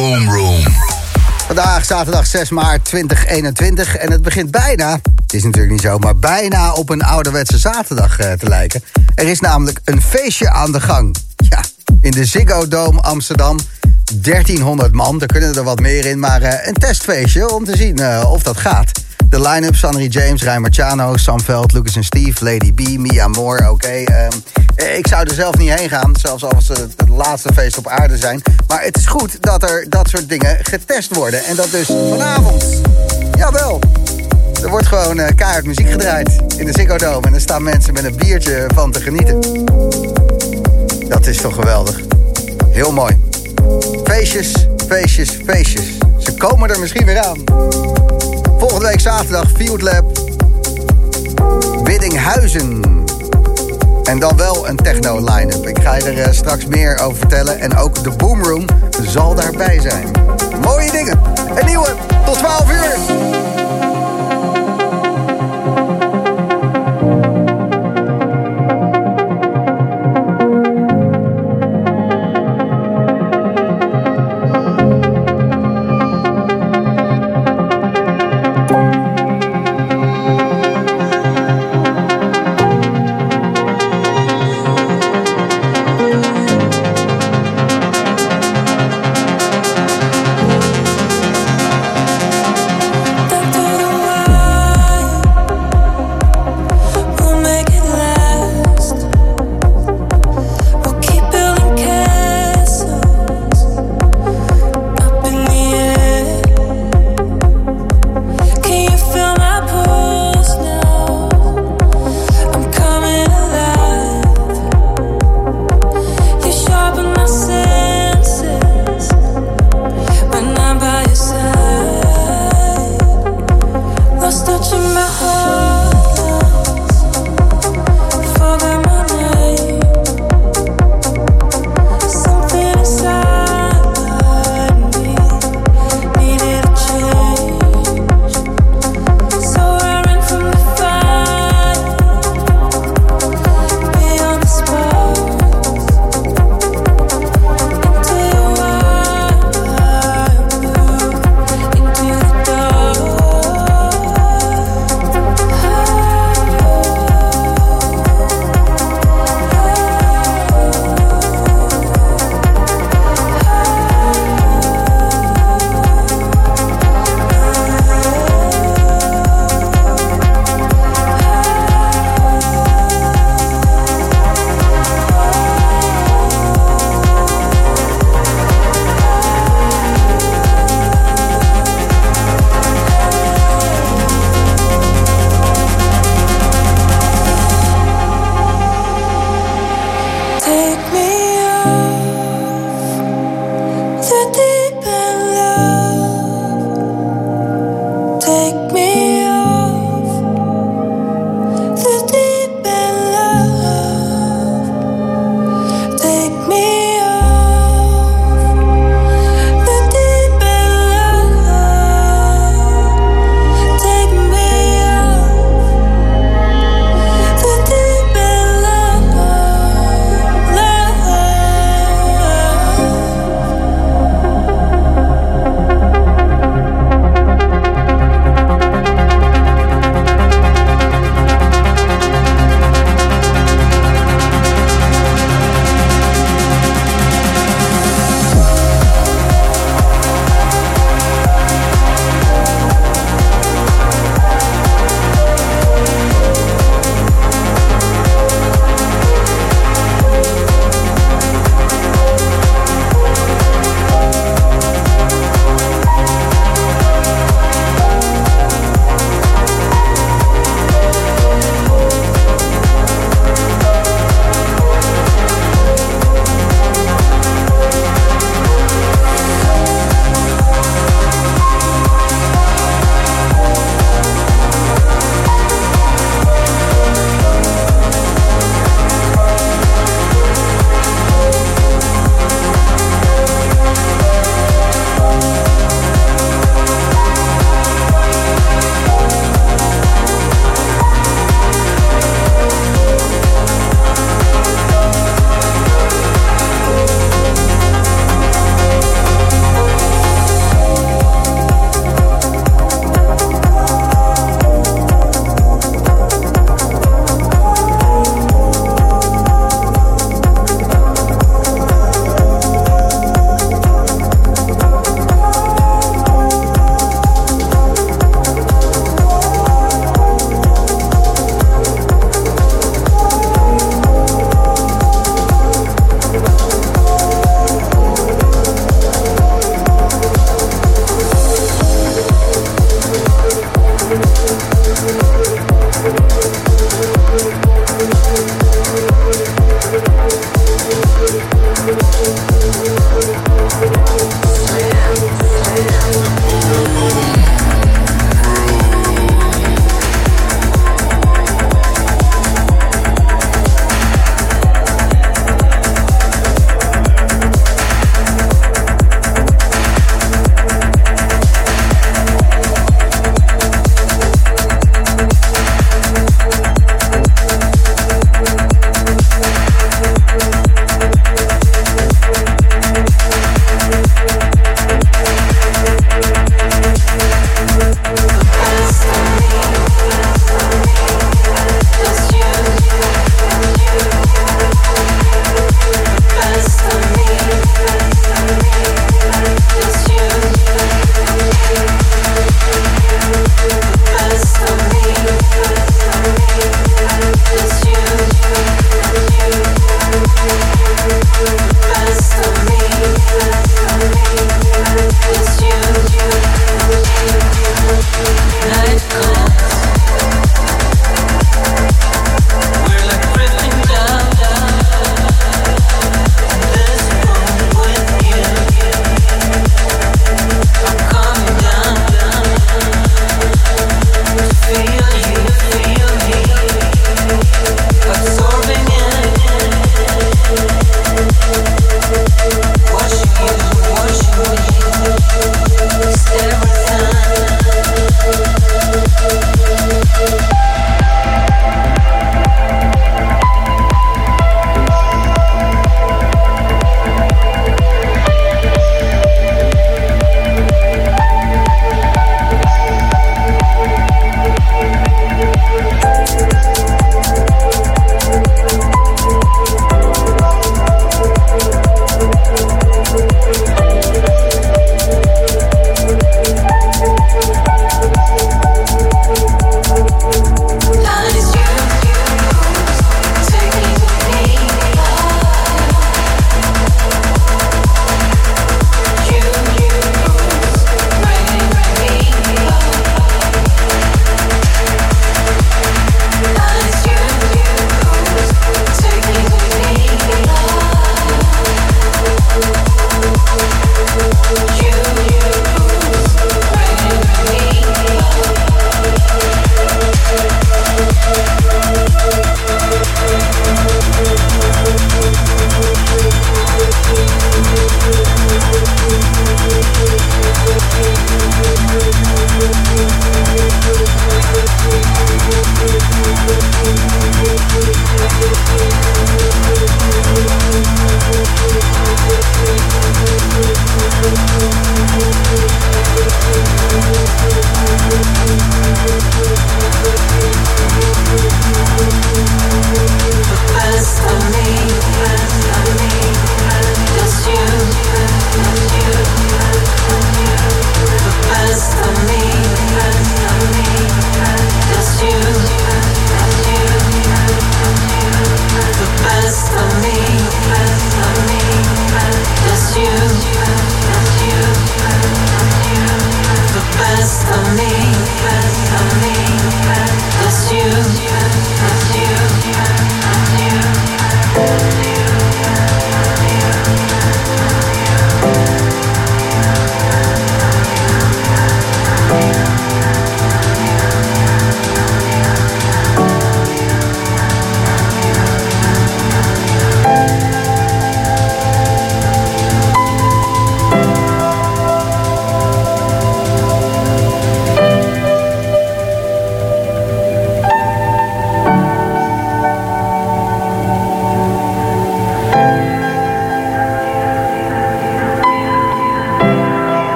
Room. Vandaag zaterdag 6 maart 2021 en het begint bijna, het is natuurlijk niet zo, maar bijna op een ouderwetse zaterdag eh, te lijken. Er is namelijk een feestje aan de gang. Ja, in de Ziggo Dome Amsterdam. 1300 man, er kunnen er wat meer in, maar eh, een testfeestje om te zien eh, of dat gaat. De line-up, Sanri James, Rijn Marciano, Sam Veld, Lucas en Steve, Lady B, Mia Moore, oké. ehm, eh, ik zou er zelf niet heen gaan, zelfs als het het laatste feest op aarde zijn. Maar het is goed dat er dat soort dingen getest worden. En dat dus vanavond. Jawel. Er wordt gewoon kaart muziek gedraaid in de Ziggo Dome. En er staan mensen met een biertje van te genieten. Dat is toch geweldig. Heel mooi. Feestjes, feestjes, feestjes. Ze komen er misschien weer aan. Volgende week zaterdag Field Lab. Biddinghuizen. En dan wel een techno line-up. Ik ga je er eh, straks meer over vertellen. En ook de Boomroom zal daarbij zijn. Mooie dingen. Een nieuwe. Tot 12 uur.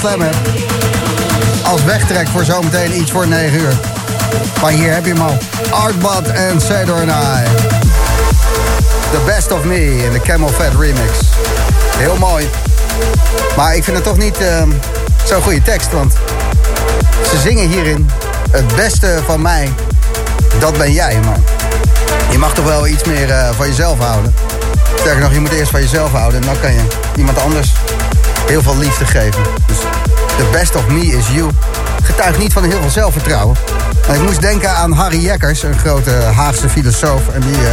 De hebt. Als wegtrek voor zometeen iets voor 9 uur. Maar hier heb je hem al. Artbot en Cedar and I. The Best of Me in de Camel Fat remix. Heel mooi. Maar ik vind het toch niet uh, zo'n goede tekst, want ze zingen hierin het beste van mij, dat ben jij. Maar je mag toch wel iets meer uh, van jezelf houden. Sterker nog, je moet eerst van jezelf houden en dan kan je iemand anders heel veel liefde geven. Dus the best of me is you. Getuigt niet van heel veel zelfvertrouwen. Ik moest denken aan Harry Jekkers, een grote Haagse filosoof. En die uh,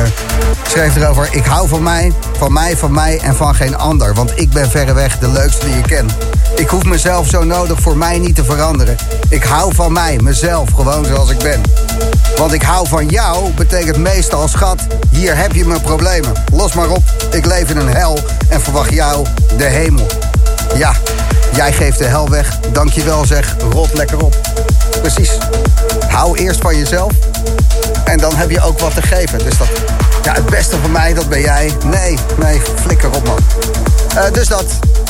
schreef erover: Ik hou van mij, van mij, van mij en van geen ander. Want ik ben verreweg de leukste die je kent. Ik hoef mezelf zo nodig voor mij niet te veranderen. Ik hou van mij, mezelf, gewoon zoals ik ben. Want ik hou van jou betekent meestal, schat, hier heb je mijn problemen. Los maar op, ik leef in een hel en verwacht jou de hemel. Ja, jij geeft de hel weg. Dankjewel zeg, rot lekker op. Precies. Hou eerst van jezelf. En dan heb je ook wat te geven. Dus dat, ja, het beste van mij, dat ben jij. Nee, nee, flikker op man. Uh, dus dat,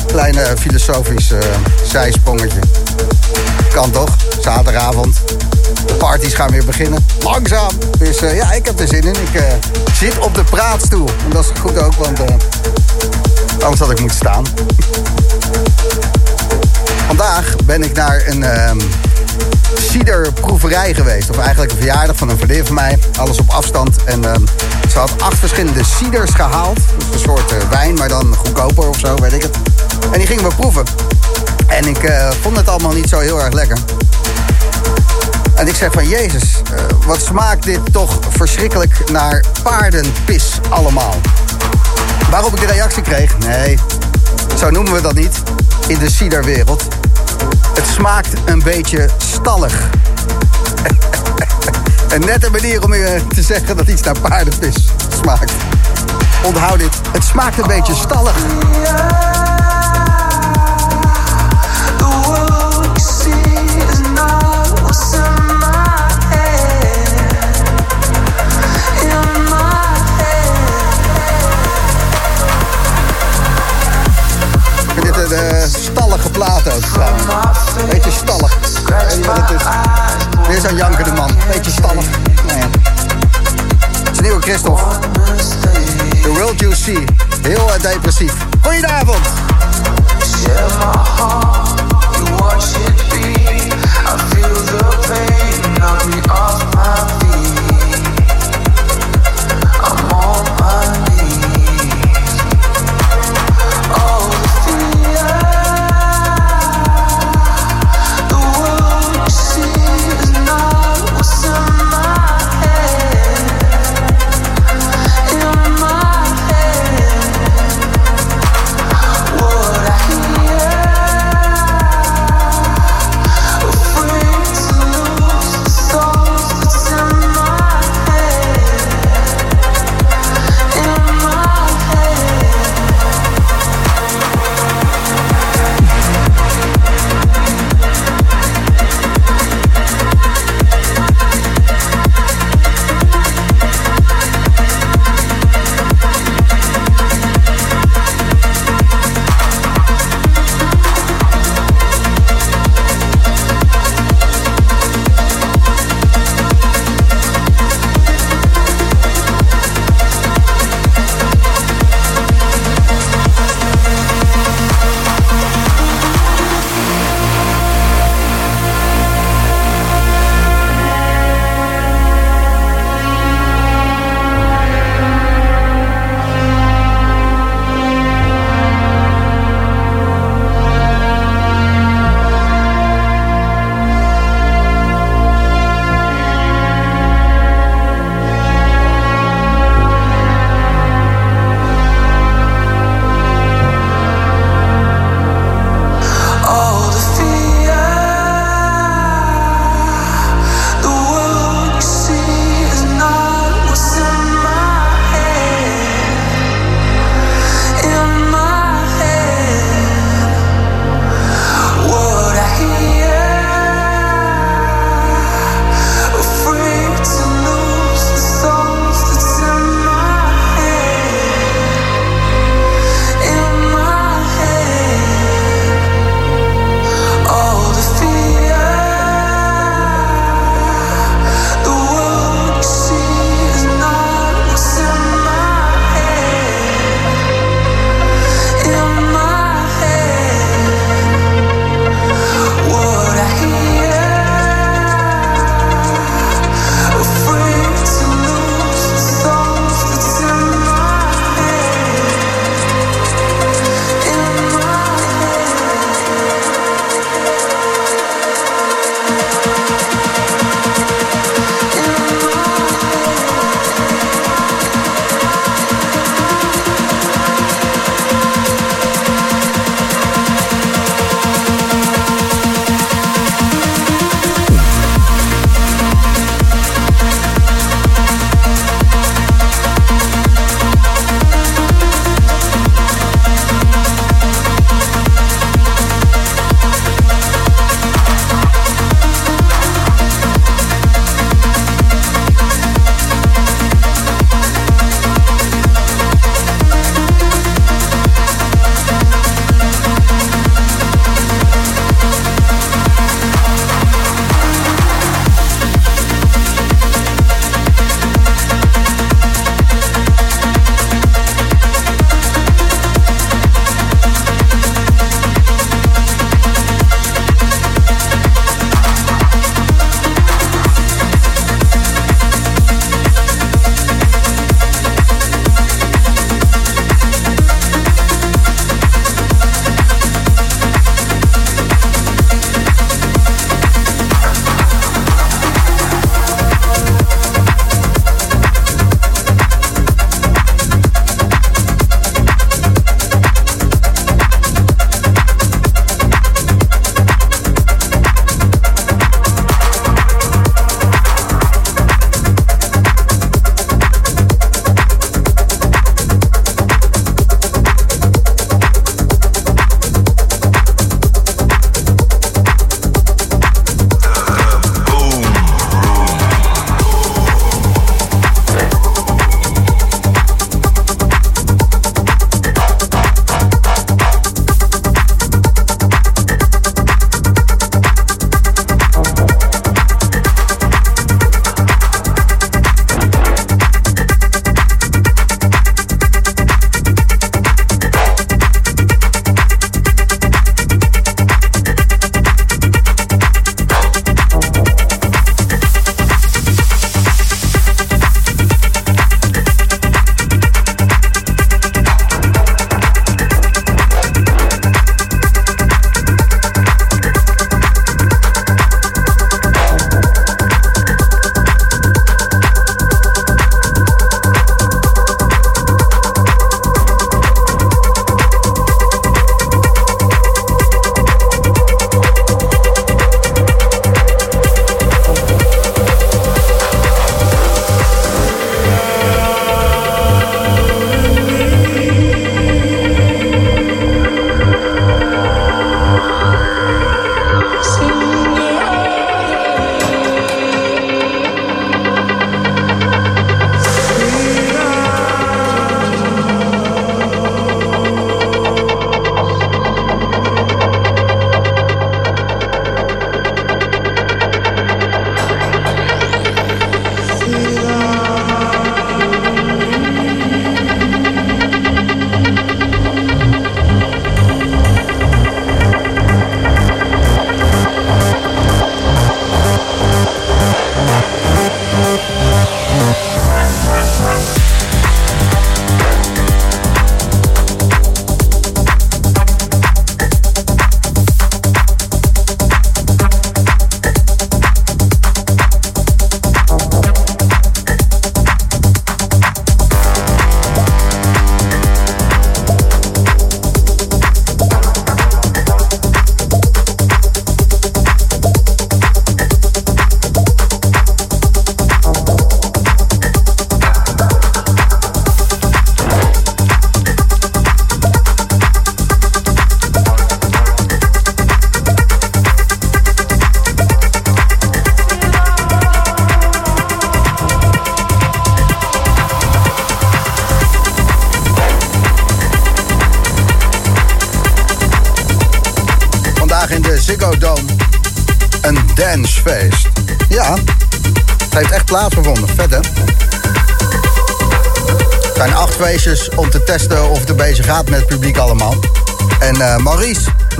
kleine filosofisch uh, zijsprongetje. Kan toch? Zaterdagavond. De parties gaan weer beginnen. Langzaam. Dus uh, ja, ik heb er zin in. Ik zit op de praatstoel. En dat is goed ook, want anders had ik moeten staan. Vandaag ben ik naar een uh, ciderproeverij geweest. Of eigenlijk een verjaardag van een vriendin van mij. Alles op afstand. En uh, ze had acht verschillende ciders gehaald. Dus een soort uh, wijn, maar dan goedkoper of zo, weet ik het. En die gingen we proeven. En ik uh, vond het allemaal niet zo heel erg lekker. En ik zeg van, Jezus, uh, wat smaakt dit toch verschrikkelijk naar paardenpis allemaal. Waarop ik de reactie kreeg, nee, zo noemen we dat niet in de ciderwereld. Het smaakt een beetje stallig. een nette manier om je te zeggen dat iets naar paardenpis smaakt. Onthoud dit, het smaakt een beetje stallig. Stallige plaat ook trouwens. Beetje stallig. Wat het is? Weer zo'n jankende man. Beetje stallig. Nou ja. Een nieuwe Christophe. The World You See. Heel uh, depressief. Goedenavond. I feel the pain, knock me off my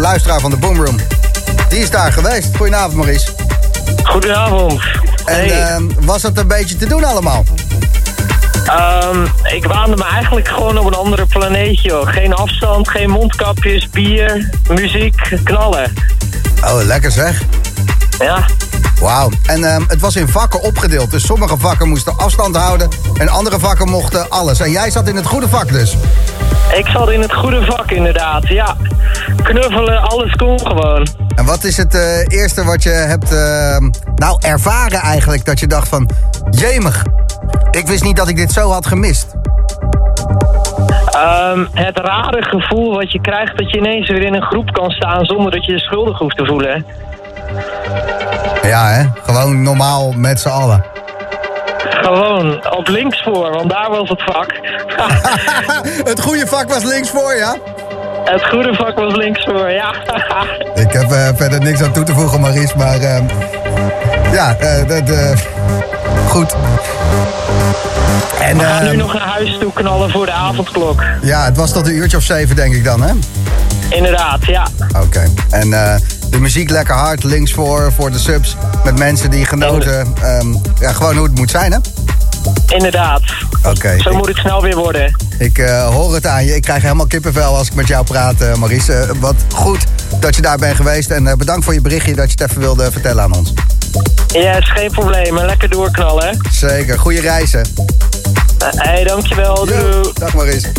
luisteraar van de Boomroom, die is daar geweest. Goedenavond, Maurice. Goedenavond. En Hey, ehm, was het een beetje te doen allemaal? ehm, ik waande me eigenlijk gewoon op een andere planeet, joh. Geen afstand, geen mondkapjes, bier, muziek, knallen. Oh, lekker zeg. Ja, Wauw. En ehm, het was in vakken opgedeeld. Dus sommige vakken moesten afstand houden en andere vakken mochten alles. En jij zat in het goede vak dus. ik zat in het goede vak inderdaad, ja. Knuffelen, alles kon gewoon. En wat is het eh, eerste wat je hebt ehm, nou ervaren eigenlijk? Dat je dacht van, jemig, ik wist niet dat ik dit zo had gemist. Ehm, het rare gevoel wat je krijgt dat je ineens weer in een groep kan staan zonder dat je je schuldig hoeft te voelen. Ja hè, gewoon normaal met z'n allen. Gewoon op links voor, want daar was het vak. het goede vak was links voor, ja? het goede vak was links voor, ja. Ik heb eh, verder niks aan toe te voegen, Maries, maar ehm, ja, dat, eh, goed. En We gaan nu ehm, nog naar huis toe knallen voor de avondklok. ja, het was tot een uurtje of zeven, denk ik dan, hè? Inderdaad, ja. Oké. En eh, de muziek lekker hard, links voor, voor de subs. Met mensen die genoten. ehm, ja, gewoon hoe het moet zijn, hè? Inderdaad. Oké. Zo moet het snel weer worden. Ik eh, hoor het aan je. Ik krijg helemaal kippenvel als ik met jou praat, Maurice. Eh, wat goed dat je daar bent geweest. En bedankt voor je berichtje dat je het even wilde vertellen aan ons. Yes, geen probleem. Lekker doorknallen. Zeker. Goeie reizen. Hé, hey, dankjewel. Doei. Dag Maurice.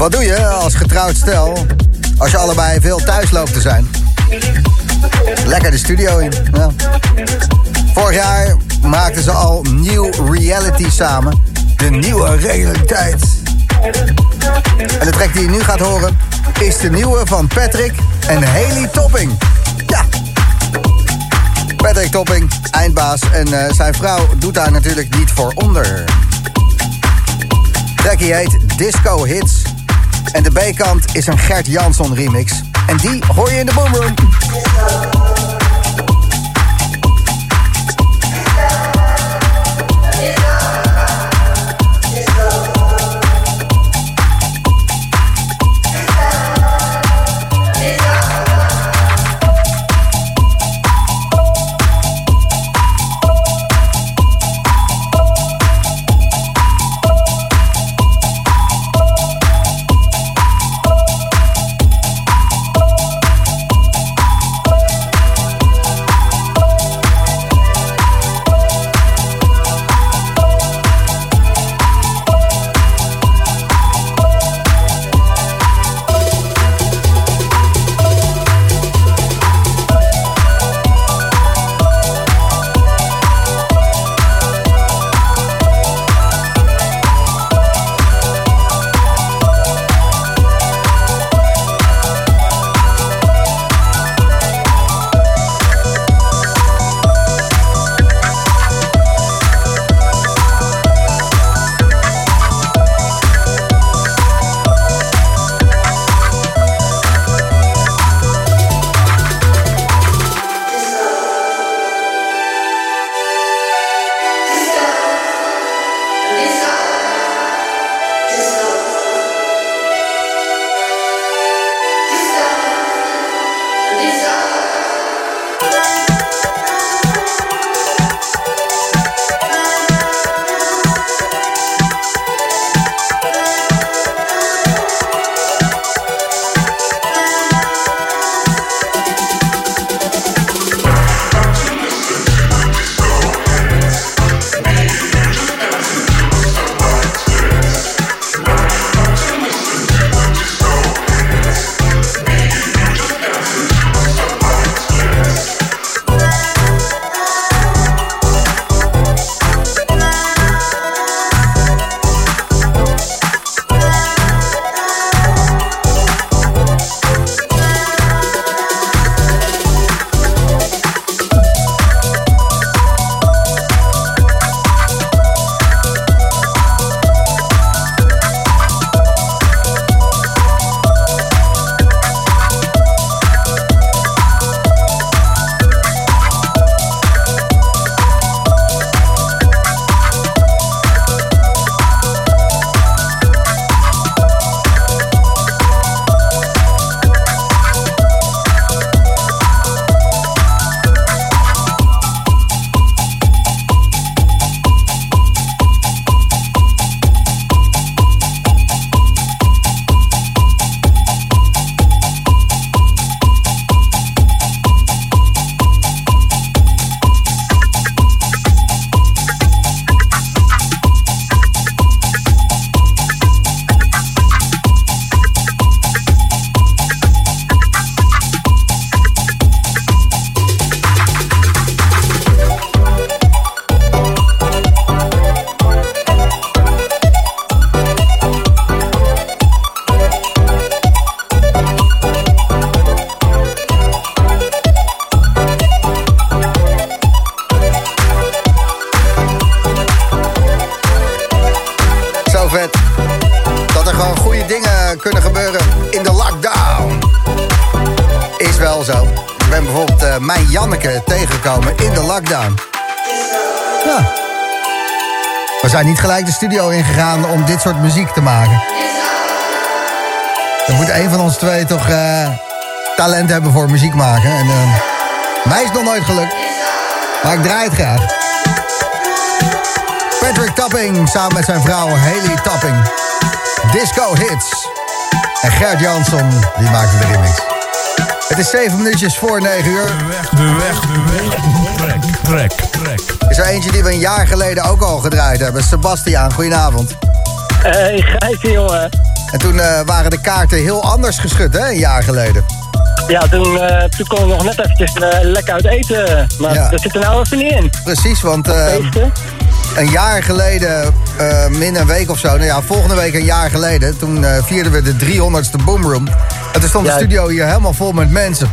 Wat doe je als getrouwd stel als je allebei veel thuis loopt te zijn? Lekker de studio in. Vorig jaar maakten ze al nieuw reality samen. De nieuwe realiteit. En de track die je nu gaat horen is de nieuwe van Patrick en Haley Topping. Ja. Patrick Topping, eindbaas. En eh, zijn vrouw doet daar natuurlijk niet voor onder. Trekkie heet Disco Hits. En de B-kant is een Gert Jansson remix. En die hoor je in de Boomroom. Studio ingegaan om dit soort muziek te maken. Dan moet een van ons twee toch eh, talent hebben voor muziek maken. En eh, mij is nog nooit gelukt. Maar ik draai het graag. Patrick Tapping samen met zijn vrouw Haley Tapping. Disco Hits. En Gert Jansson, die maakte de remix. Het is 7 minuutjes voor 9 uur. De weg, de weg, de weg. Trek, trek, trek. Is er eentje die we een jaar geleden ook al gedraaid hebben. Sebastiaan, goedenavond. Hey, Gijsje, jongen. En toen eh, waren de kaarten heel anders geschud, hè, een jaar geleden. Ja, toen, eh, toen kon ik nog net eventjes eh, lekker uit eten. Maar Ja. dat zit er nou even niet in. Precies, want eh, een jaar geleden, eh, min een week of zo... nou ja, volgende week een jaar geleden... toen eh, vierden we de 300ste Boomroom. En toen stond de studio hier helemaal vol met mensen.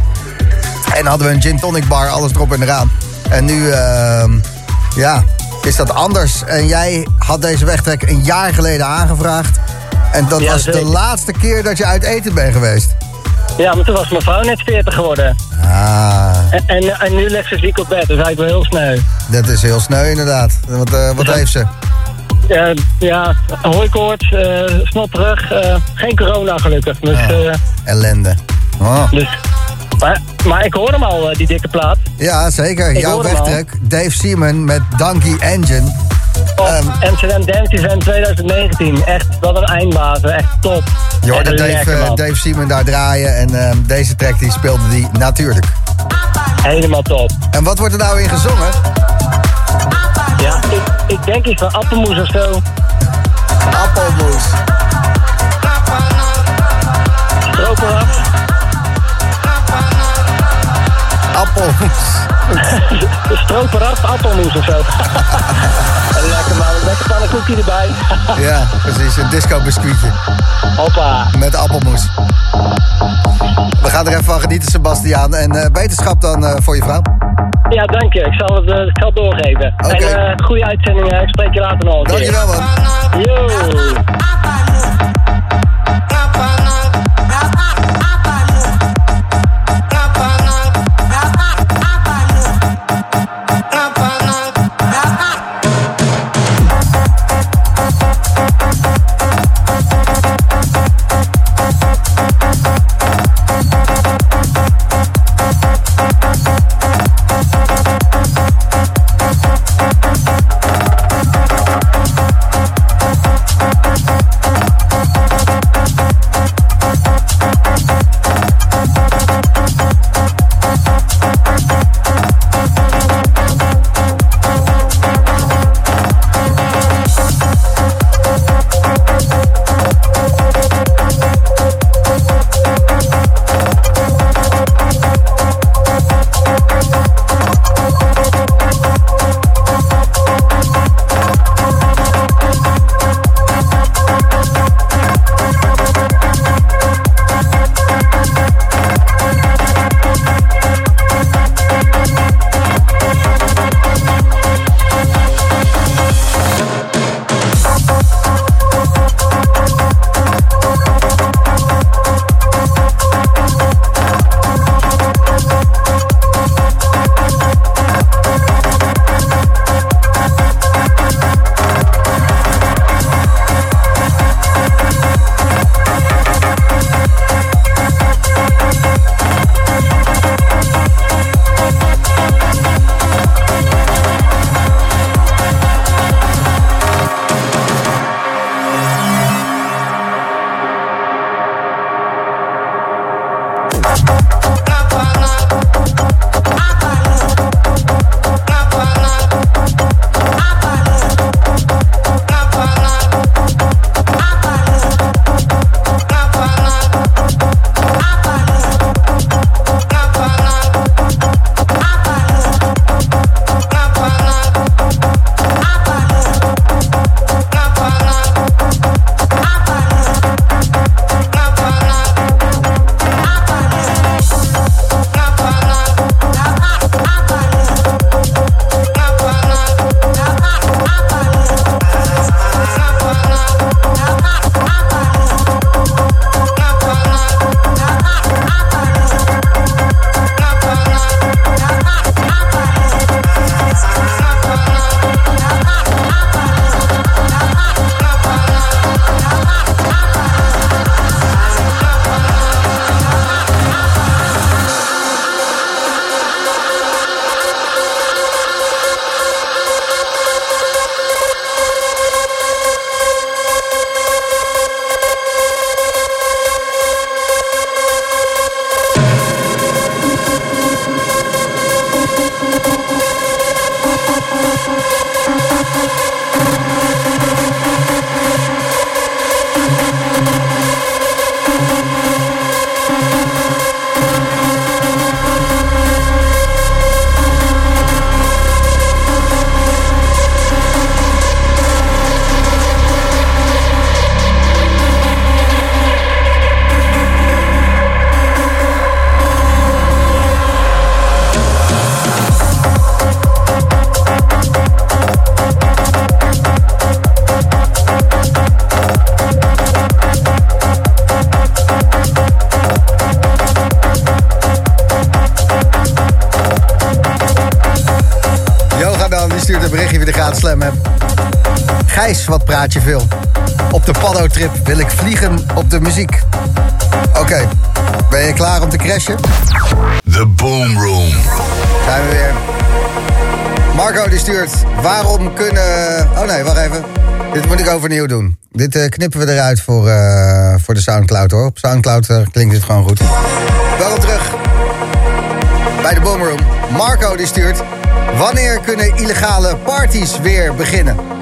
En hadden we een gin tonic bar, alles erop en eraan. En nu, ehm, ja, is dat anders. En jij had deze wegtrek een jaar geleden aangevraagd. En dat Ja, was de laatste keer dat je uit eten bent geweest. Ja, maar toen was mijn vrouw net 40 geworden. Ah, En, en, en nu ligt ze ziek op bed, dus eigenlijk wel heel sneu. dat is heel sneu inderdaad. Wat, eh, wat heeft ze? Ja, ja hooikoorts, eh snotterig, eh geen corona gelukkig. Dus, eh, Ellende. Oh. dus, maar, maar ik hoor hem al, eh, die dikke plaat. Ja, zeker. Ik Jouw wegtrek. Dave Seaman met Donkey Engine. Op Ehm. Amsterdam Dance Event 2019. Echt, wat een eindbazen. Echt top. Je hoorde Dave, man. Dave Seaman daar draaien. En ehm, deze track die speelde die natuurlijk. Helemaal top. En wat wordt er nou in gezongen? Ja, ik, ik denk iets van appelmoes of zo. Appelmoes. Stroop Appelmoes. Stroop eraf, appelmoes of zo. lekker man, lekker pannenkoekje erbij. Ja, precies. Een disco biscuitje. Hoppa. Met appelmoes. We gaan er even van genieten, Sebastiaan. En eh, beterschap dan eh, voor je vrouw. Ja, dank je. Ik zal het, eh, ik zal het doorgeven. Oké. En goede uitzending. eh, Ik spreek je later nog een. Dankjewel, man. Yo. Overnieuw doen. Dit eh, knippen we eruit voor, eh, voor de Soundcloud hoor. Op Soundcloud eh, klinkt het gewoon goed. Welkom terug. Bij de Boomroom. Marco die stuurt. Wanneer kunnen illegale parties weer beginnen?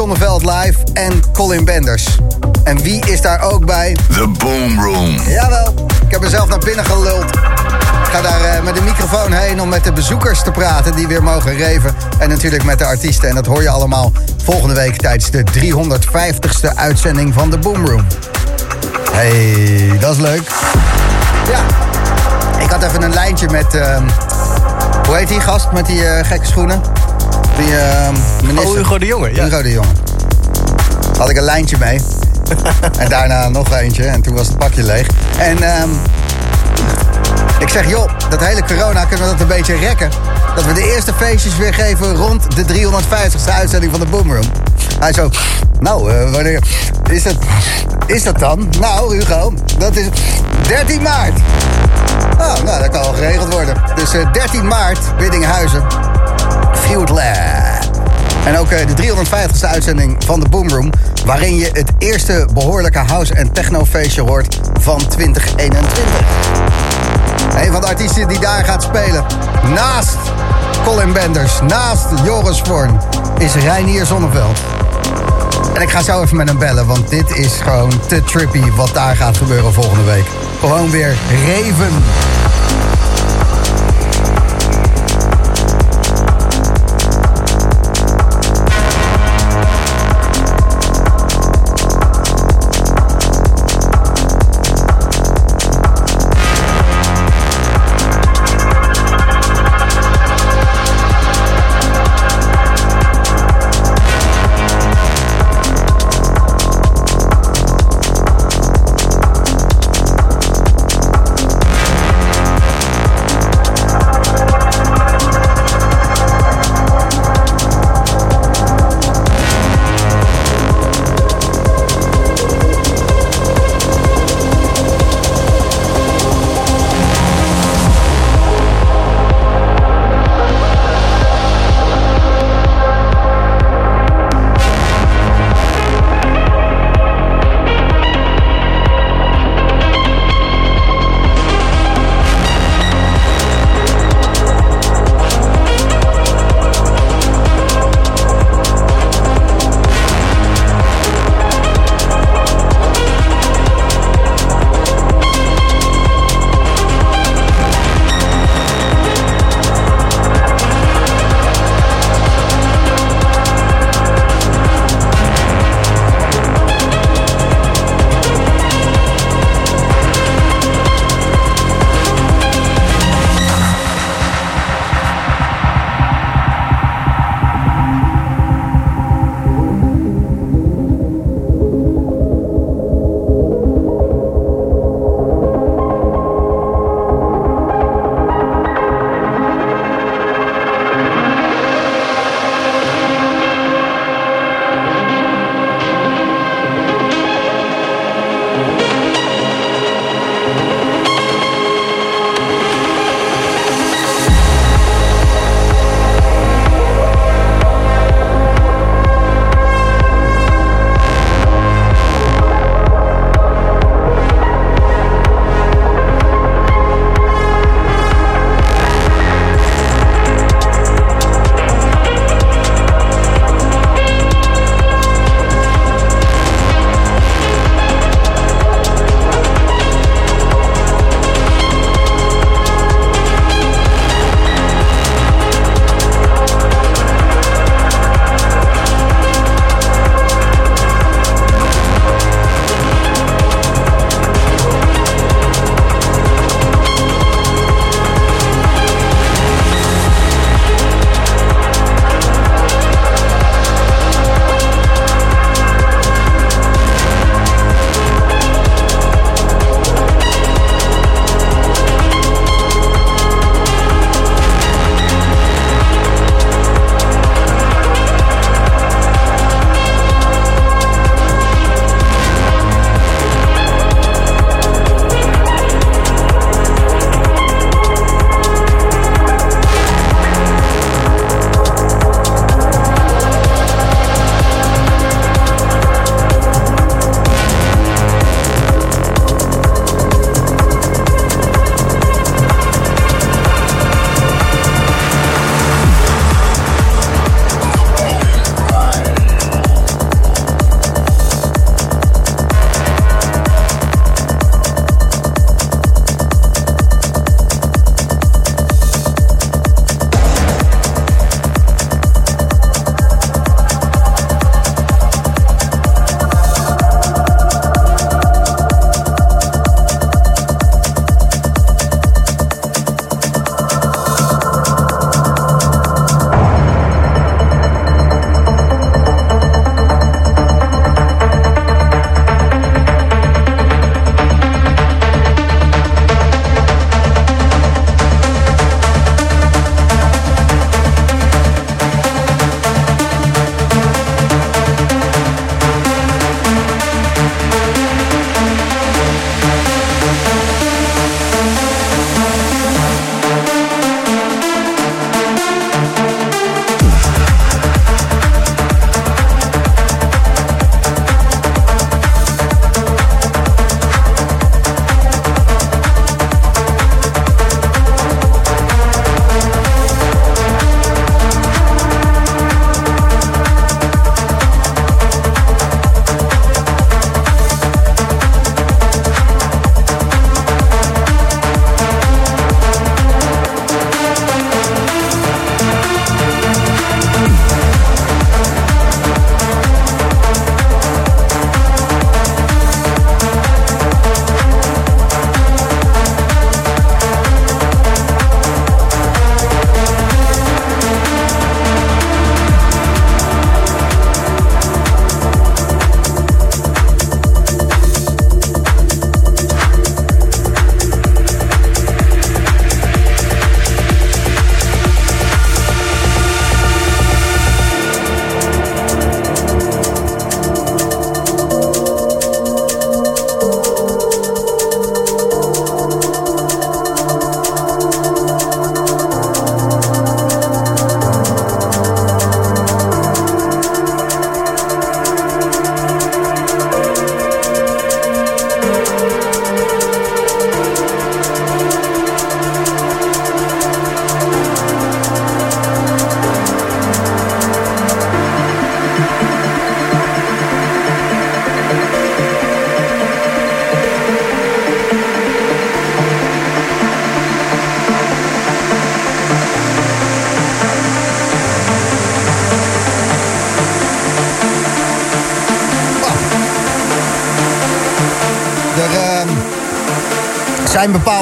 Zonneveld live en Colin Benders. En wie is daar ook bij? The Boom Room. Jawel, ik heb mezelf naar binnen geluld. Ik ga daar uh, met de microfoon heen om met de bezoekers te praten die weer mogen reven. En natuurlijk met de artiesten. En dat hoor je allemaal volgende week tijdens de 350ste uitzending van de Boom Room. Hey, dat is leuk. Ja, ik had even een lijntje met... Uh, hoe heet die gast met die uh, gekke schoenen? Die uh, minister. Oh, Hugo de Jonge. Ja. Hugo de Jonge. Had ik een lijntje mee. en daarna nog eentje. En toen was het pakje leeg. En um, ik zeg, joh, dat hele corona kunnen we dat een beetje rekken. Dat we de eerste feestjes weer geven rond de 350ste uitzending van de Boomroom. Hij zo, nou, uh, wanneer is dat, is dat dan? Nou, Hugo, dat is 13 maart. Oh, nou, dat kan al geregeld worden. Dus uh, 13 maart, Biddinghuizen. Field Lab. En ook uh, de 350ste uitzending van de Boomroom... waarin je het eerste behoorlijke house- en technofeestje hoort van 2021. Een van de artiesten die daar gaat spelen, naast Colin Benders, naast Joris Vorn, is Reinier Zonneveld. En ik ga zo even met hem bellen, want dit is gewoon te trippy wat daar gaat gebeuren volgende week. Gewoon weer reven.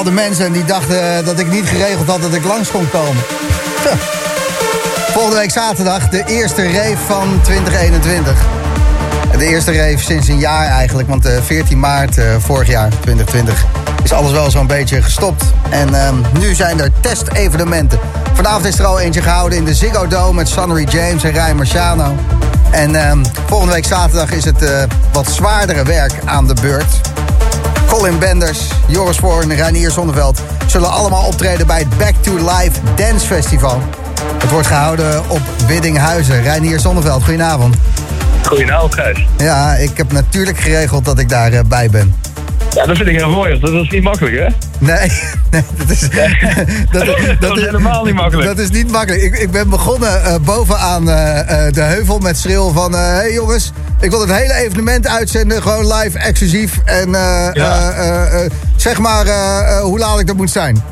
Bepaalde mensen die dachten dat ik niet geregeld had dat ik langs kon komen. Volgende week zaterdag de eerste rave van 2021. De eerste rave sinds een jaar eigenlijk, want eh 14 maart eh, vorig jaar, 2020, is alles wel zo'n beetje gestopt. En ehm, nu zijn er testevenementen. Vanavond is er al eentje gehouden in de Ziggo Dome met Sonnery James en Ryan Marciano. En ehm, volgende week zaterdag is het eh, wat zwaardere werk aan de beurt. Colin Benders, Joris Voorn en Reinier Zonneveld zullen allemaal optreden bij het Back to Life Dance Festival. Het wordt gehouden op Widdinghuizen. Reinier Zonneveld, goedenavond. Goedenavond, Gijs. Ja, ik heb natuurlijk geregeld dat ik daarbij bij ben. Ja, dat vind ik heel mooi. Dat is niet makkelijk, hè? Nee, nee dat is, Dat is helemaal niet makkelijk. Dat is niet makkelijk. Ik, ik ben begonnen eh, bovenaan eh, eh, de heuvel met schreeuw van... Hé hey jongens, ik wil het hele evenement uitzenden, gewoon live, exclusief. En eh, Ja. eh, eh, zeg maar hoe laat ik dat moet zijn.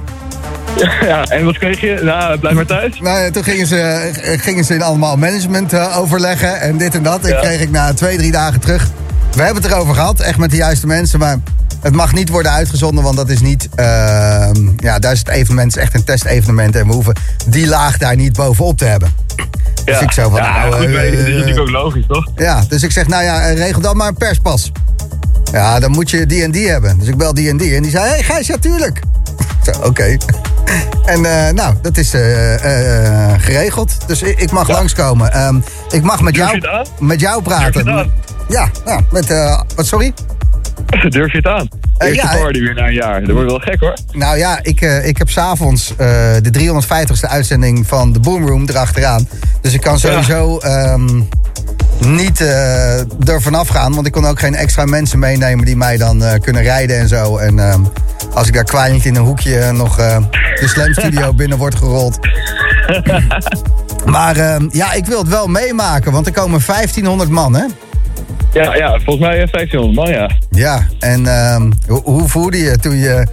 Ja, en wat kreeg je? Nou, blijf maar thuis. Nou, ja, toen gingen ze, gingen ze in allemaal management overleggen en dit en dat. En Ja. kreeg ik na twee, drie dagen terug. We hebben het erover gehad, echt met de juiste mensen. Maar het mag niet worden uitgezonden, want dat is niet... ehm, ja, daar is het evenement is echt een testevenement. En we hoeven die laag daar niet bovenop te hebben. Dus ik zo van, ja, nou, goed, maar dit is natuurlijk ook logisch, toch? Ja, dus ik zeg, nou ja, eh, regel dan maar een perspas. Ja, dan moet je die en die hebben. Dus ik bel die en die. En die zei, hé hey, Gijs, ja, tuurlijk. Zo, oké. En eh, nou, dat is geregeld. Dus ik, ik mag langskomen. Ehm, ik mag met Durf jou, met jou praten. Durf je het aan? Ja, ja, met... wat, sorry? Durf je het aan? Eerste ja, party weer na een jaar. Dat wordt wel gek, hoor. Nou ja, ik, ik heb s'avonds de 350ste uitzending van de Boomroom erachteraan. Dus ik kan sowieso ehm, niet eh er vanaf gaan. Want ik kon ook geen extra mensen meenemen die mij dan eh, kunnen rijden en zo. En ehm, als ik daar kwijnend in een hoekje nog eh, de Slam Studio binnen wordt gerold. maar ehm, ja, ik wil het wel meemaken, want er komen 1500 man, hè? Ja, ja, volgens mij eh, 1500 man, ja. Ja, en hoe, hoe voelde je toen je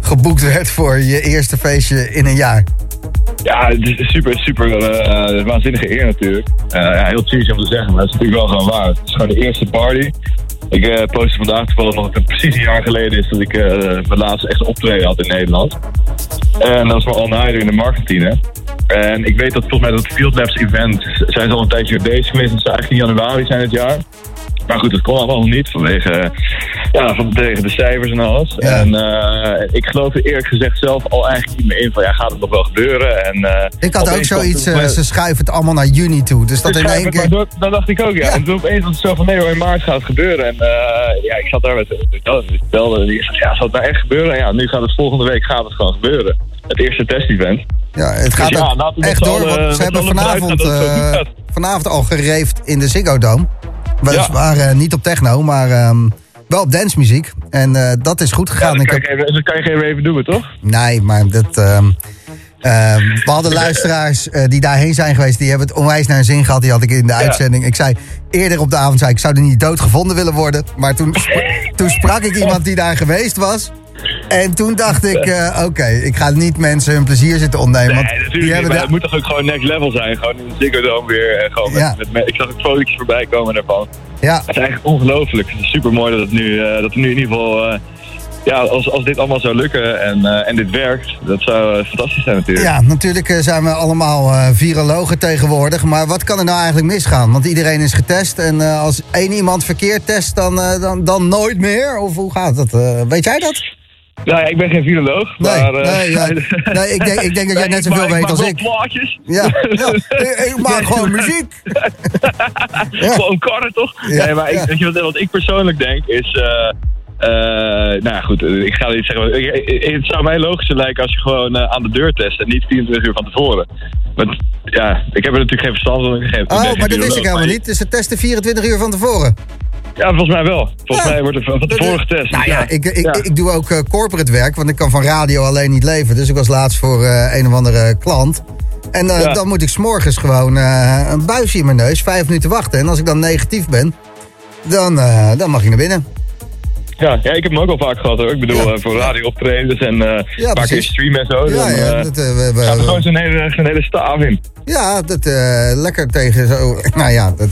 geboekt werd voor je eerste feestje in een jaar? Ja, het is super, super eh, waanzinnige eer natuurlijk. Eh, ja, heel cheesy om te zeggen, maar het is natuurlijk wel gewoon waar. Het is gewoon de eerste party. Ik eh postte vandaag toevallig dat het precies een jaar geleden is dat ik mijn laatste echt optreden had in Nederland. En dat was mijn all-nighter in de marketing. En ik weet dat volgens mij dat Field Labs event zijn ze al een tijdje bezig geweest. Dat zou eigenlijk in januari zijn het jaar. Maar goed, dat kon allemaal niet vanwege, eh, ja, vanwege de cijfers en alles. Ja. En eh, ik geloof er eerlijk gezegd zelf al eigenlijk niet meer in van ja, gaat het nog wel gebeuren? En, eh, Ik had ook zoiets, ze schuiven het allemaal naar juni toe. Dus dat Dus in één keer... door. Dat dacht ik ook, ja. Ja. En toen opeens was het zo van, nee hoor, in maart gaat het gebeuren. En ja, ik zat daar met, ik belde, die zei, ja, zal het nou echt gebeuren? En ja, nu gaat het volgende week gaat het gewoon gebeuren. Het eerste test-event. Ja, het gaat Dus ja, echt door, want ze hebben vanavond, vanavond al gereefd in de Ziggo Dome. Weliswaar eh, niet op techno, maar ehm, wel op dancemuziek. En eh, dat is goed Ja, gegaan. dat, ik kan heb, je even, dat kan je geen even doen, toch? nee, maar dat... ehm, ehm, we hadden luisteraars eh, die daarheen zijn geweest. Die hebben het onwijs naar hun zin gehad. Die had ik in de uitzending. Ik zei eerder op de avond, zei, ik zou er niet dood gevonden willen worden. Maar toen, toen sprak ik iemand die daar geweest was. En toen dacht ik, eh, oké, ik ga niet mensen hun plezier zitten ontnemen. want Nee, die niet, hebben het moet toch ook gewoon next level zijn. Gewoon in de Ziggo Dome weer. En gewoon met, Ja. met, met- ik zag ook fotootjes voorbij komen daarvan. ja, Het is eigenlijk ongelooflijk. Het is super mooi dat het nu, eh, dat er nu in ieder geval... eh, ja, als, als dit allemaal zou lukken en, eh, en dit werkt, dat zou eh, fantastisch zijn natuurlijk. Ja, natuurlijk eh, zijn we allemaal eh, virologen tegenwoordig. Maar wat kan er nou eigenlijk misgaan? Want iedereen is getest. En eh, als één iemand verkeerd test, dan, eh, dan, dan nooit meer? Of hoe gaat dat? Eh, weet jij dat? Nou ja, ik ben geen viroloog, Nee, maar... eh, nee. Nee, ik denk- ik denk dat jij net zoveel weet als ik. plaatjes. Ja, ja. Ik, maak gewoon muziek. Ja. Gewoon karren, toch? Ja, nee, maar ik, weet je wat, wat ik persoonlijk denk is... eh, eh, nou ja, goed, ik ga niet zeggen... ik- ik- het zou mij logischer lijken als je gewoon aan de deur test en niet 24 uur van tevoren. Want ja, ik heb er natuurlijk geen verstand van. Ik, Oh, maar dat wist ik helemaal niet. Dus ze testen 24 uur van tevoren. Ja, volgens mij wel. Volgens Ja. mij wordt er van tevoren getest. Nou ja, ik, ik, Ja. ik doe ook eh, corporate werk, want ik kan van radio alleen niet leven. Dus ik was laatst voor eh, een of andere klant. En eh, Ja. dan moet ik s'morgens gewoon een buisje in mijn neus, vijf minuten wachten. En als ik dan negatief ben, dan, dan mag ik naar binnen. Ja, ja, ik heb hem ook al vaak gehad hoor. Ik bedoel, Ja. eh, voor radiooptredens en eh Ja, een paar keer precies. streamen en zo. Ja, dan ja, eh, dat, we, we- we gewoon zo'n hele, zo'n hele staaf in. Ja, dat, lekker tegen zo. Nou ja, dat,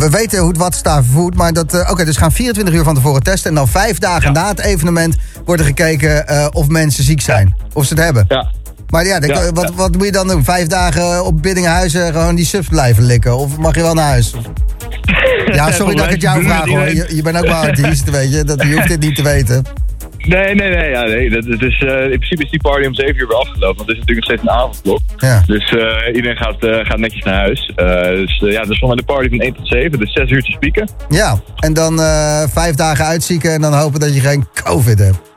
we weten hoe het wat staat voert. Maar dat. Oké, dus we gaan 24 uur van tevoren testen. En dan vijf dagen na het evenement wordt er gekeken of mensen ziek zijn. Of ze het hebben. Ja. Maar ja, dan- Ja, wat, wat moet je dan doen? Vijf dagen op Biddinghuizen gewoon die subs blijven likken? Of mag je wel naar huis? Ja, sorry dat ik het jou vraag hoor. Je, je bent ook maar artiest, weet je. Dat, je hoeft dit niet te weten. Nee, nee, nee. Ja, nee dat, is, eh, in principe is die party om 7 uur weer afgelopen. Want het is natuurlijk nog steeds een avondklok. Ja. Dus eh, iedereen gaat, eh, gaat netjes naar huis. Dus ja, dus van de party van 1 tot 7. Dus 6 uurtjes pieken. Ja, en dan vijf dagen uitzieken en dan hopen dat je geen COVID hebt.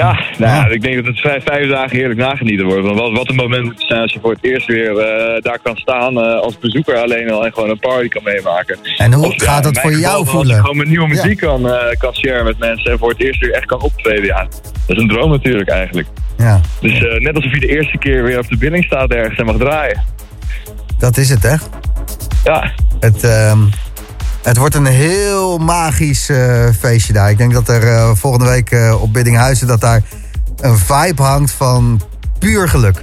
Ja, nou ja, ik denk dat het vijf, vijf dagen heerlijk nagenieten wordt. Want wat, wat een moment moet het zijn als je voor het eerst weer eh, daar kan staan eh, als bezoeker alleen al en gewoon een party kan meemaken. En hoe Of, gaat dat mijn voor geval jou Als je voelen? gewoon met nieuwe Ja. muziek kan, eh, kan sharen met mensen en voor het eerst weer echt kan optreden. Ja, dat is een droom natuurlijk eigenlijk. Ja, Dus eh, net alsof je de eerste keer weer op de billing staat ergens en mag draaien. dat is het hè. Ja, Het, ehm, het wordt een heel magisch eh, feestje daar. Ik denk dat er eh, volgende week eh, op Biddinghuizen... dat daar een vibe hangt van puur geluk.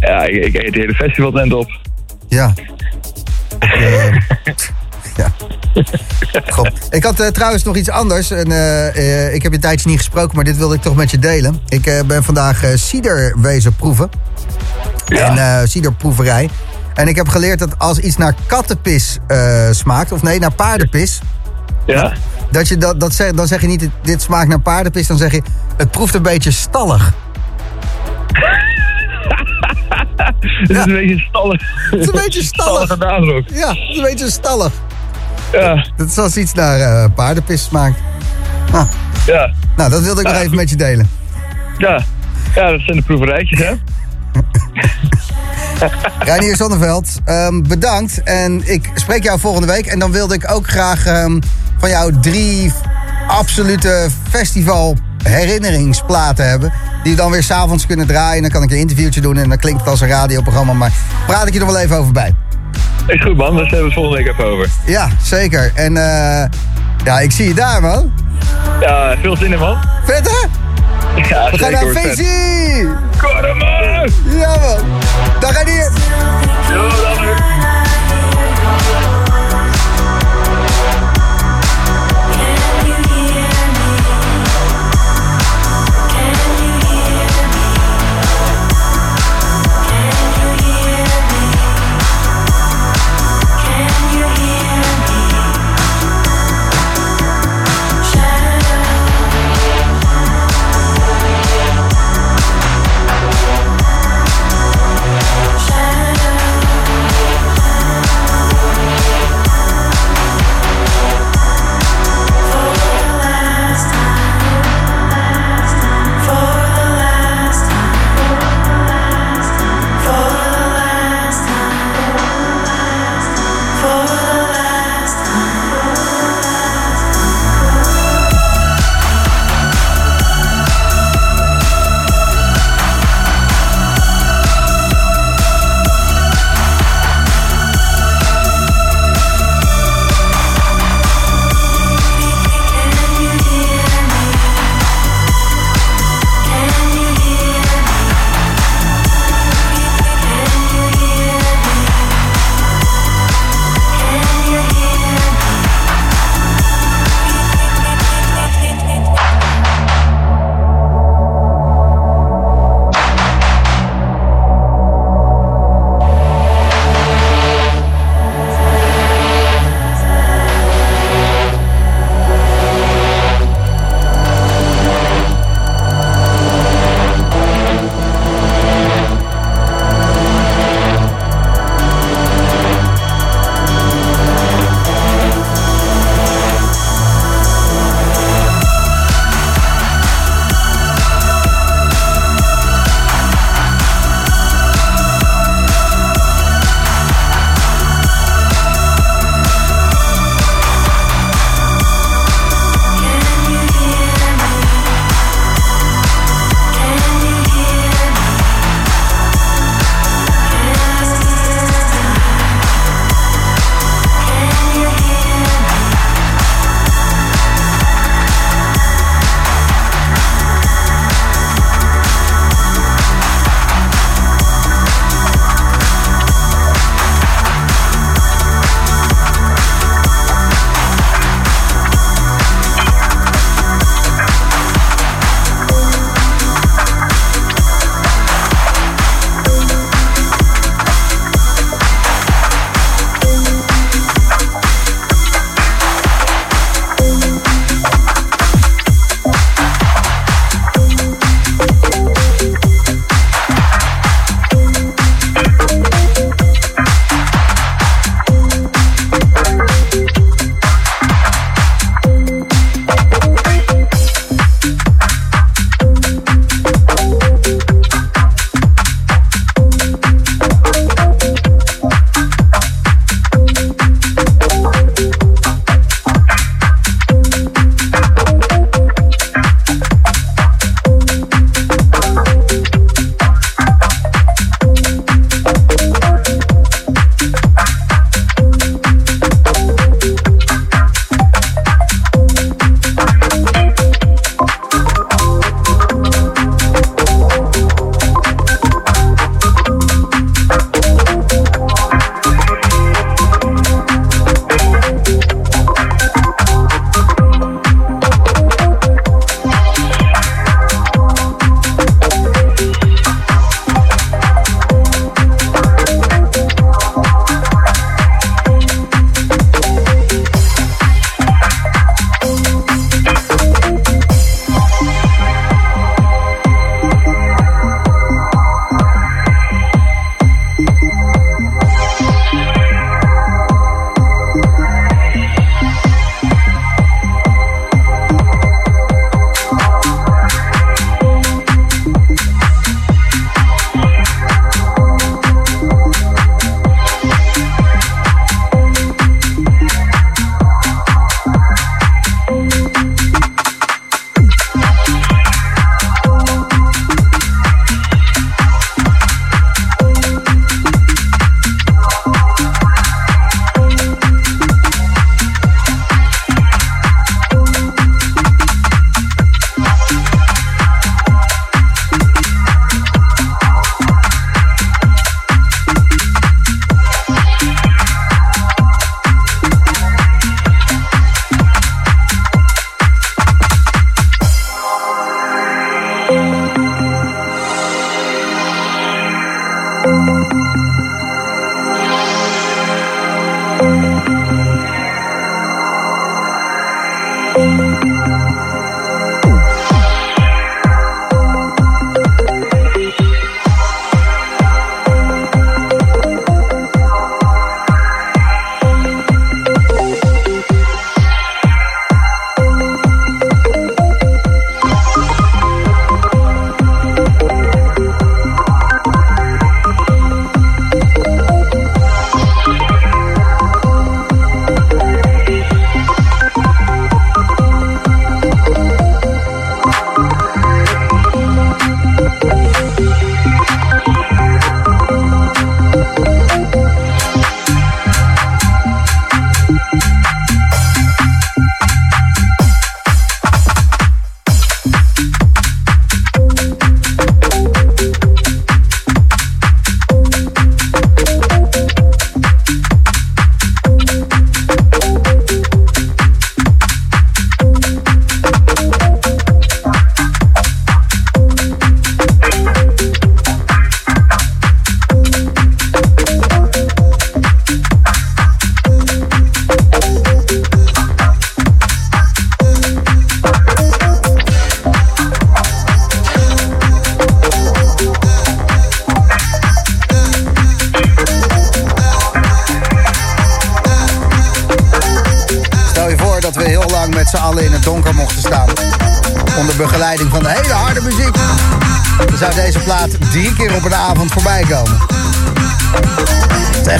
ja ik, ik eet de hele festivaltent op. Ja. Ja. God. Ik had trouwens nog iets anders. En, ik heb je een tijdje niet gesproken, maar dit wilde ik toch met je delen. Ik ben vandaag eh cider wezen proeven. Ja. En ciderproeverij. En ik heb geleerd dat als iets naar kattenpis eh, smaakt... of nee, naar paardenpis... Ja? Dat je dat, dat zeg, dan zeg je niet, dit smaakt naar paardenpis. Dan zeg je, het proeft een beetje stallig. Het is een beetje stallig. Het is een beetje stallig. Ja, het is een beetje stallig. Ja, Dat is als iets naar eh, paardenpis smaakt. Ah, ja, nou, dat wilde ik nog even met je delen. ja. Ja, dat zijn de proeverijtjes, hè? Reinier Zonneveld, ehm, bedankt. En ik spreek jou volgende week. En dan wilde ik ook graag ehm, van jou drie absolute festival herinneringsplaten hebben. Die we dan weer s'avonds kunnen draaien. Dan kan ik een interviewtje doen en dan klinkt het als een radioprogramma. Maar praat ik je nog wel even over bij. Is goed, man. Daar hebben we het volgende week even over. Ja, zeker. En eh, ja, ik zie je daar, man. Ja, veel zin in, man. Vet, hè? Ja, We gaan naar Feestie! Kom maar! Ja, man. Dag, Reinier. Yo, dan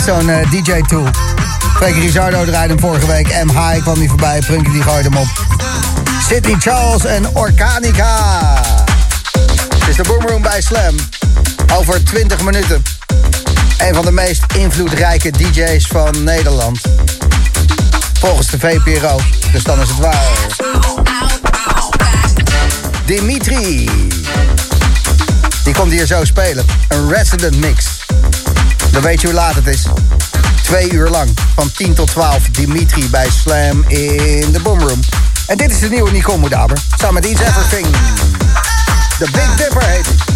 zo'n eh, DJ-tool. Freek Rizardo draaide hem vorige week. M. High kwam niet voorbij. Prunky die gooide hem op. Sydney Charles en Organica. Is de Boomroom bij Slam. Over 20 minuten. Een van de meest invloedrijke DJ's van Nederland. Volgens de VPRO. Dus dan is het waar. Dimitri. Die komt hier zo spelen. Een resident mix. Dan weet je hoe laat het is. Twee uur lang. Van 10 tot 12. Dimitri bij Slam in de Boomroom. En dit is de nieuwe Nicole Moedaber. Samen met Eats Everything. The Big Dipper heet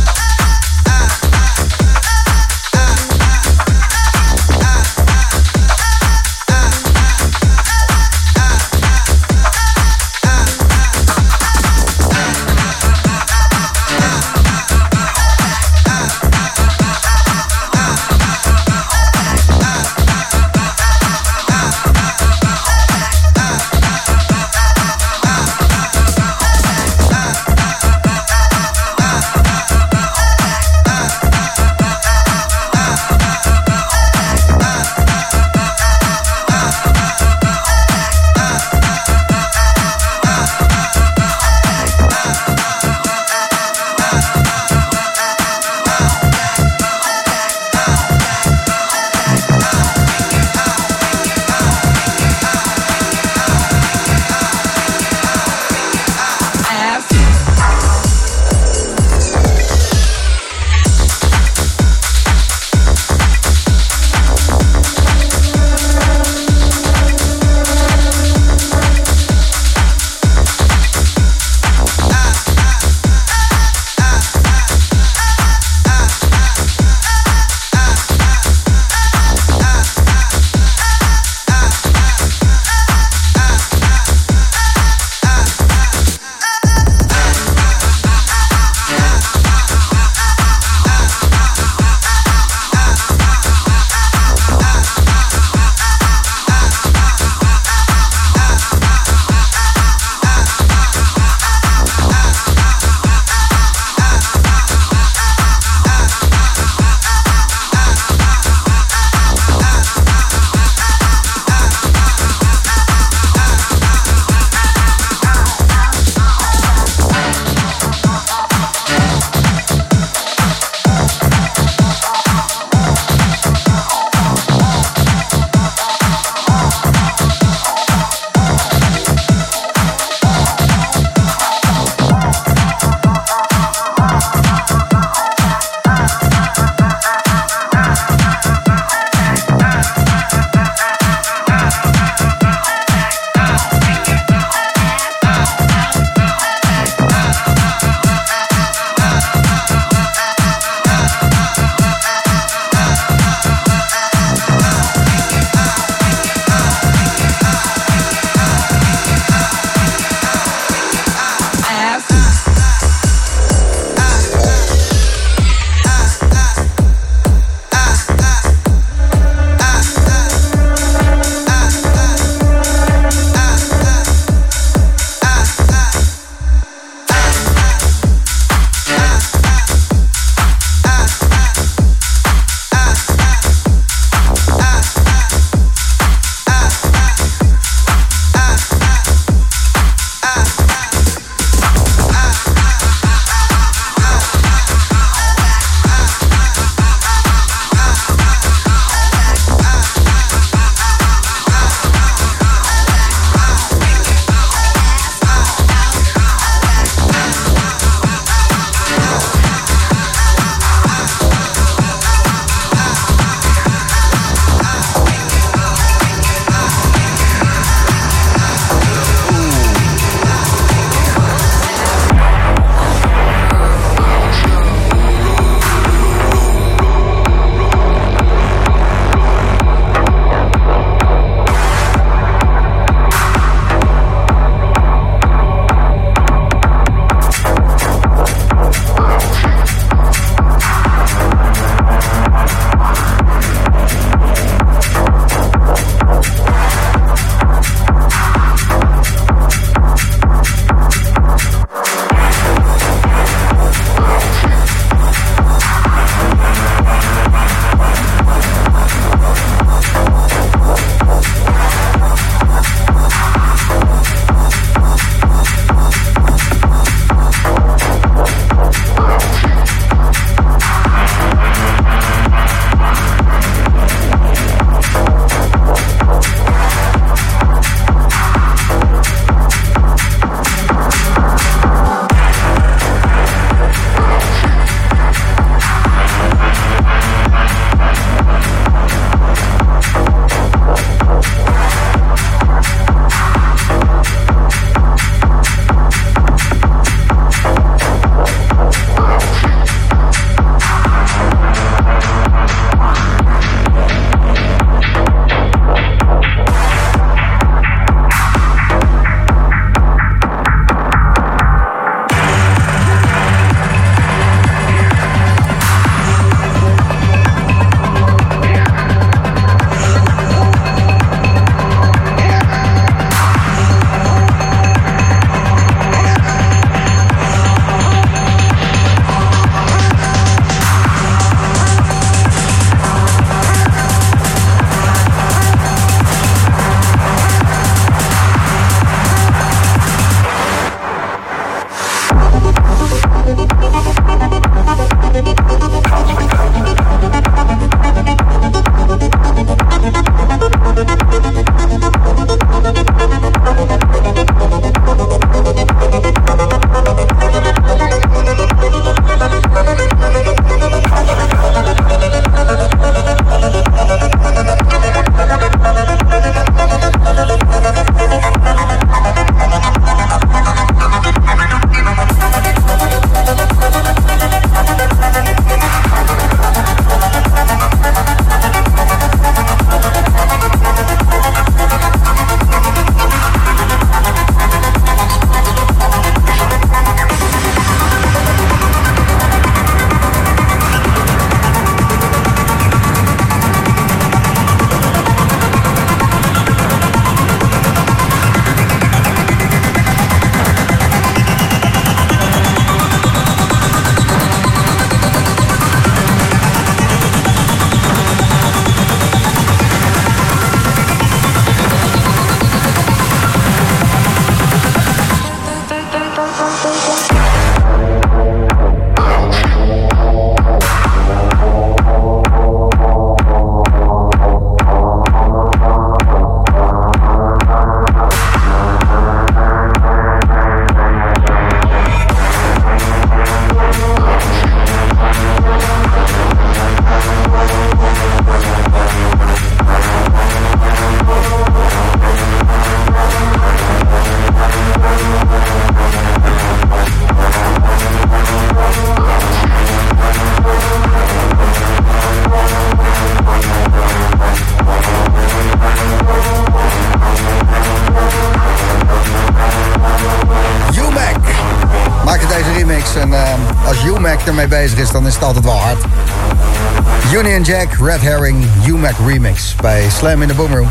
Red Herring, UMAC Remix bij Slam in de Boomroom.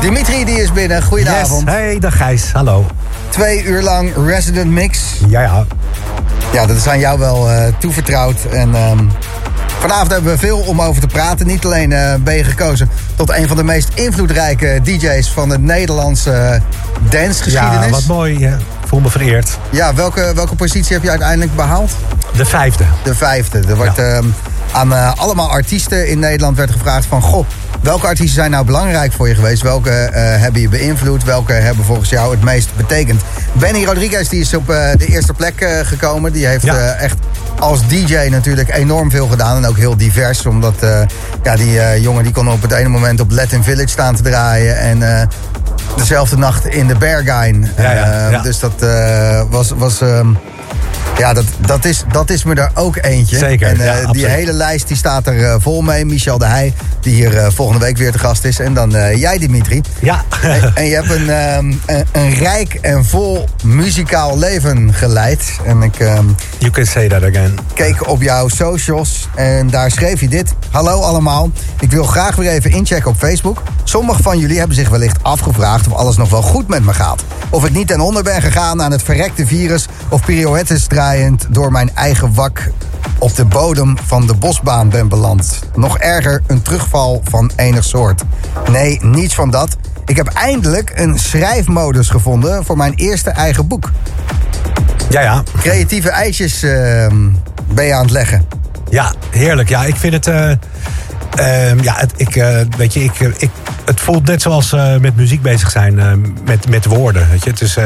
Dimitri die is binnen, goedenavond. Yes. Hey, dag Gijs. Hallo. Twee uur lang Resident Mix. Ja, ja. Ja, dat is aan jou wel eh, toevertrouwd. En ehm, vanavond hebben we veel om over te praten. Niet alleen eh, ben je gekozen tot een van de meest invloedrijke DJ's van de Nederlandse dancegeschiedenis. Ja, wat mooi. Ja. Voel me vereerd. Ja, welke, welke positie heb je uiteindelijk behaald? De vijfde. De vijfde. Er wordt Ja. ehm, aan eh, allemaal artiesten in Nederland werd gevraagd van... Goh, welke artiesten zijn nou belangrijk voor je geweest? Welke eh, hebben je beïnvloed? Welke hebben volgens jou het meest betekend? Benny Rodriguez die is op eh, de eerste plek gekomen. Die heeft Ja. echt als DJ natuurlijk enorm veel gedaan. En ook heel divers. Omdat ja, die jongen die kon op het ene moment op Latin Village staan te draaien. En dezelfde nacht in de Berghain. Ja, ja, ja. Dus dat was... was ehm, ja, dat, dat, is, dat is me er ook eentje. Zeker, En eh, ja, die hele lijst die staat er eh, vol mee. Michel de Heij, die hier eh, volgende week weer te gast is. En dan jij, Dimitri. Ja. En, en je hebt een, ehm, een, een rijk en vol muzikaal leven geleid. En ik ehm, You can say that again. keek op jouw socials en daar schreef je dit. Hallo allemaal, ik wil graag weer even inchecken op Facebook. Sommigen van jullie hebben zich wellicht afgevraagd of alles nog wel goed met me gaat. Of ik niet ten onder ben gegaan aan het verrekte virus... of pirouettes draaiend door mijn eigen wak op de bodem van de bosbaan ben beland. Nog erger, een terugval van enig soort. Nee, niets van dat. Ik heb eindelijk een schrijfmodus gevonden voor mijn eerste eigen boek. Ja, ja. Creatieve eitjes ehm, ben je aan het leggen. Ja, heerlijk. Ja, ik vind het. eh, ehm, ja, het, ik, eh, weet je, ik, eh, ik, het voelt net zoals met muziek bezig zijn, met, met woorden. Weet je? Het is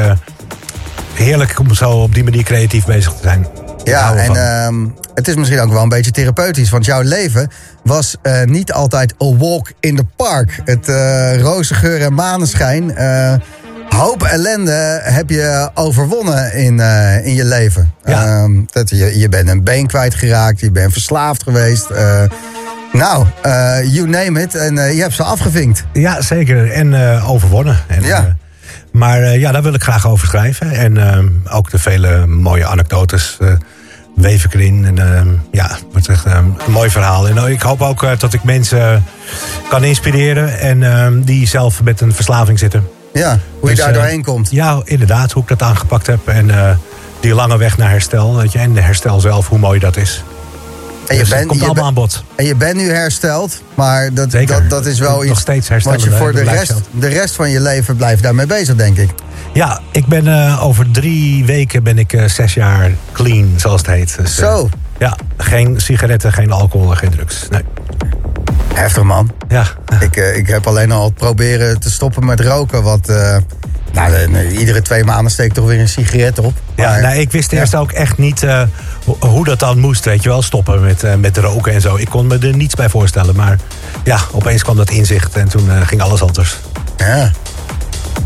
heerlijk om zo op die manier creatief bezig te zijn. Ja, en ehm, het is misschien ook wel een beetje therapeutisch. Want jouw leven was eh, niet altijd a walk in the park. Het eh roze geur en maneschijn. eh, hoop ellende heb je overwonnen in, in je leven. Ja. Ehm, dat je, je bent een been kwijtgeraakt. Je bent verslaafd geweest. nou, you name it. En je hebt ze afgevinkt. Ja, zeker. En overwonnen. En, Ja. Maar eh, ja, daar wil ik graag over schrijven. En eh, ook de vele mooie anekdotes eh, weef ik erin. En ja, het wordt echt een mooi verhaal. En ik hoop ook dat ik mensen kan inspireren. En die zelf met een verslaving zitten. Ja, hoe je Dus, daar doorheen komt. Ja, inderdaad. Hoe ik dat aangepakt heb. En die lange weg naar herstel. Weet je, en de herstel zelf, hoe mooi dat is. En je dus bent- komt je allemaal aan bod. En je bent nu hersteld, maar dat, Zeker. dat, dat is wel Nog iets steeds wat herstellen, je hè, voor de rest, de rest van je leven blijft daarmee bezig, denk ik. Ja, ik ben eh, over drie weken ben ik eh, zes jaar clean, zoals het heet. Dus, eh, Zo. ja, geen sigaretten, geen alcohol en geen drugs. Nee. Heftig, man. Ja, Ik, ik heb alleen al proberen te stoppen met roken, wat... nou, de- de- iedere twee maanden steek ik toch weer een sigaret op. ja ik wist ja. eerst ook echt niet eh, ho- hoe dat dan moest, weet je wel. Stoppen met, eh, met roken en zo. Ik kon me er niets bij voorstellen. Maar ja, opeens kwam dat inzicht en toen eh, ging alles anders. Ja.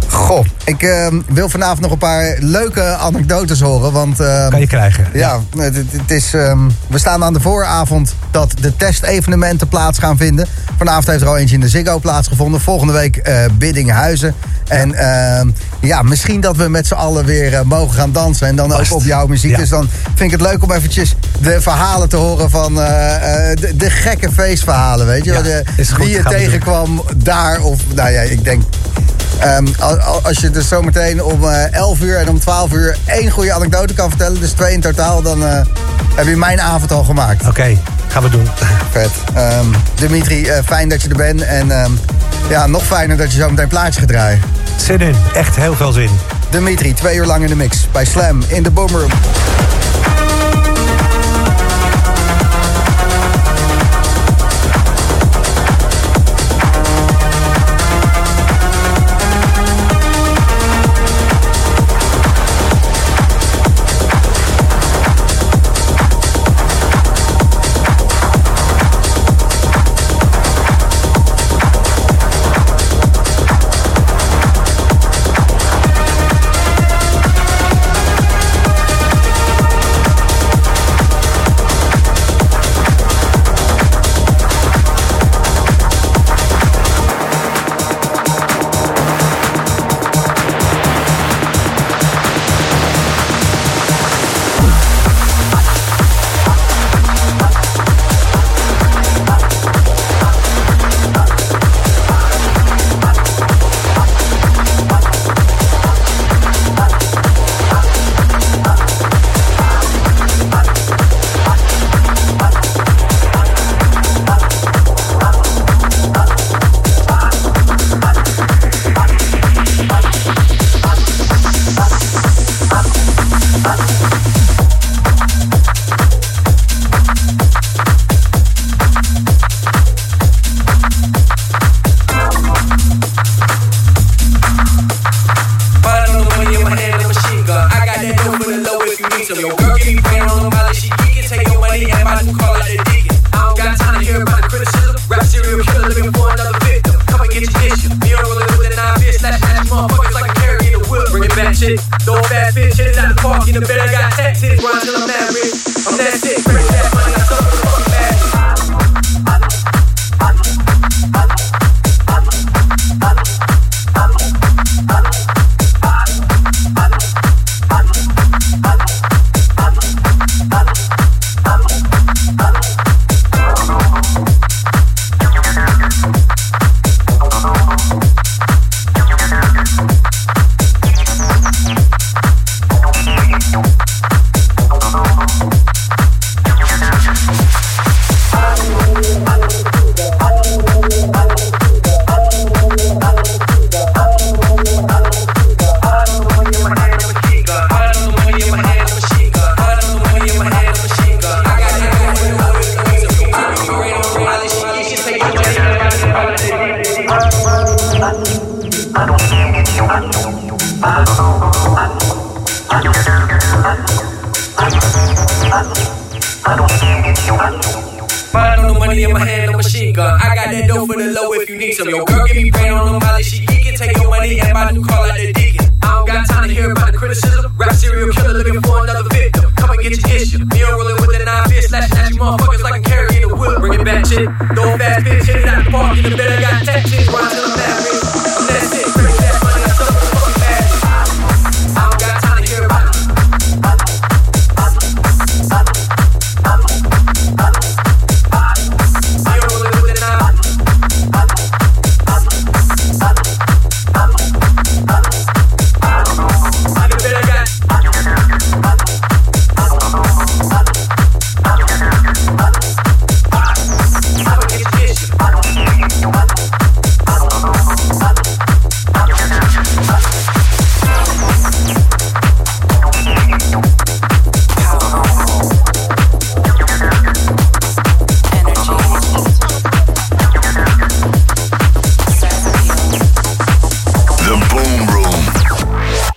Goh, ik eh, wil vanavond nog een paar leuke anekdotes horen, want... eh, Kan je krijgen. Ja, het, het- het is, ehm, we staan aan de vooravond dat de testevenementen plaats gaan vinden. Vanavond heeft er al eentje in de Ziggo plaatsgevonden. Volgende week eh Biddinghuizen. En ehm, ja, misschien dat we met z'n allen weer eh, mogen gaan dansen. En dan Vast. ook op jouw muziek. Ja. Dus dan vind ik het leuk om eventjes de verhalen te horen van eh, eh, de, de gekke feestverhalen. Weet je, Ja, De- wie je doen. tegenkwam daar. Of nou ja, ik denk Ehm, als je dus zometeen om eh 11 uur en om 12 uur één goede anekdote kan vertellen, dus twee in totaal, dan eh, heb je mijn avond al gemaakt. Oké, gaan we doen. Vet. Ehm, Dimitri, eh, fijn dat je er bent. En ehm, ja, nog fijner dat je zo meteen plaatje gaat draaien. Zin in, echt heel veel zin. Dimitri, twee uur lang in de mix bij Slam in de Boomroom.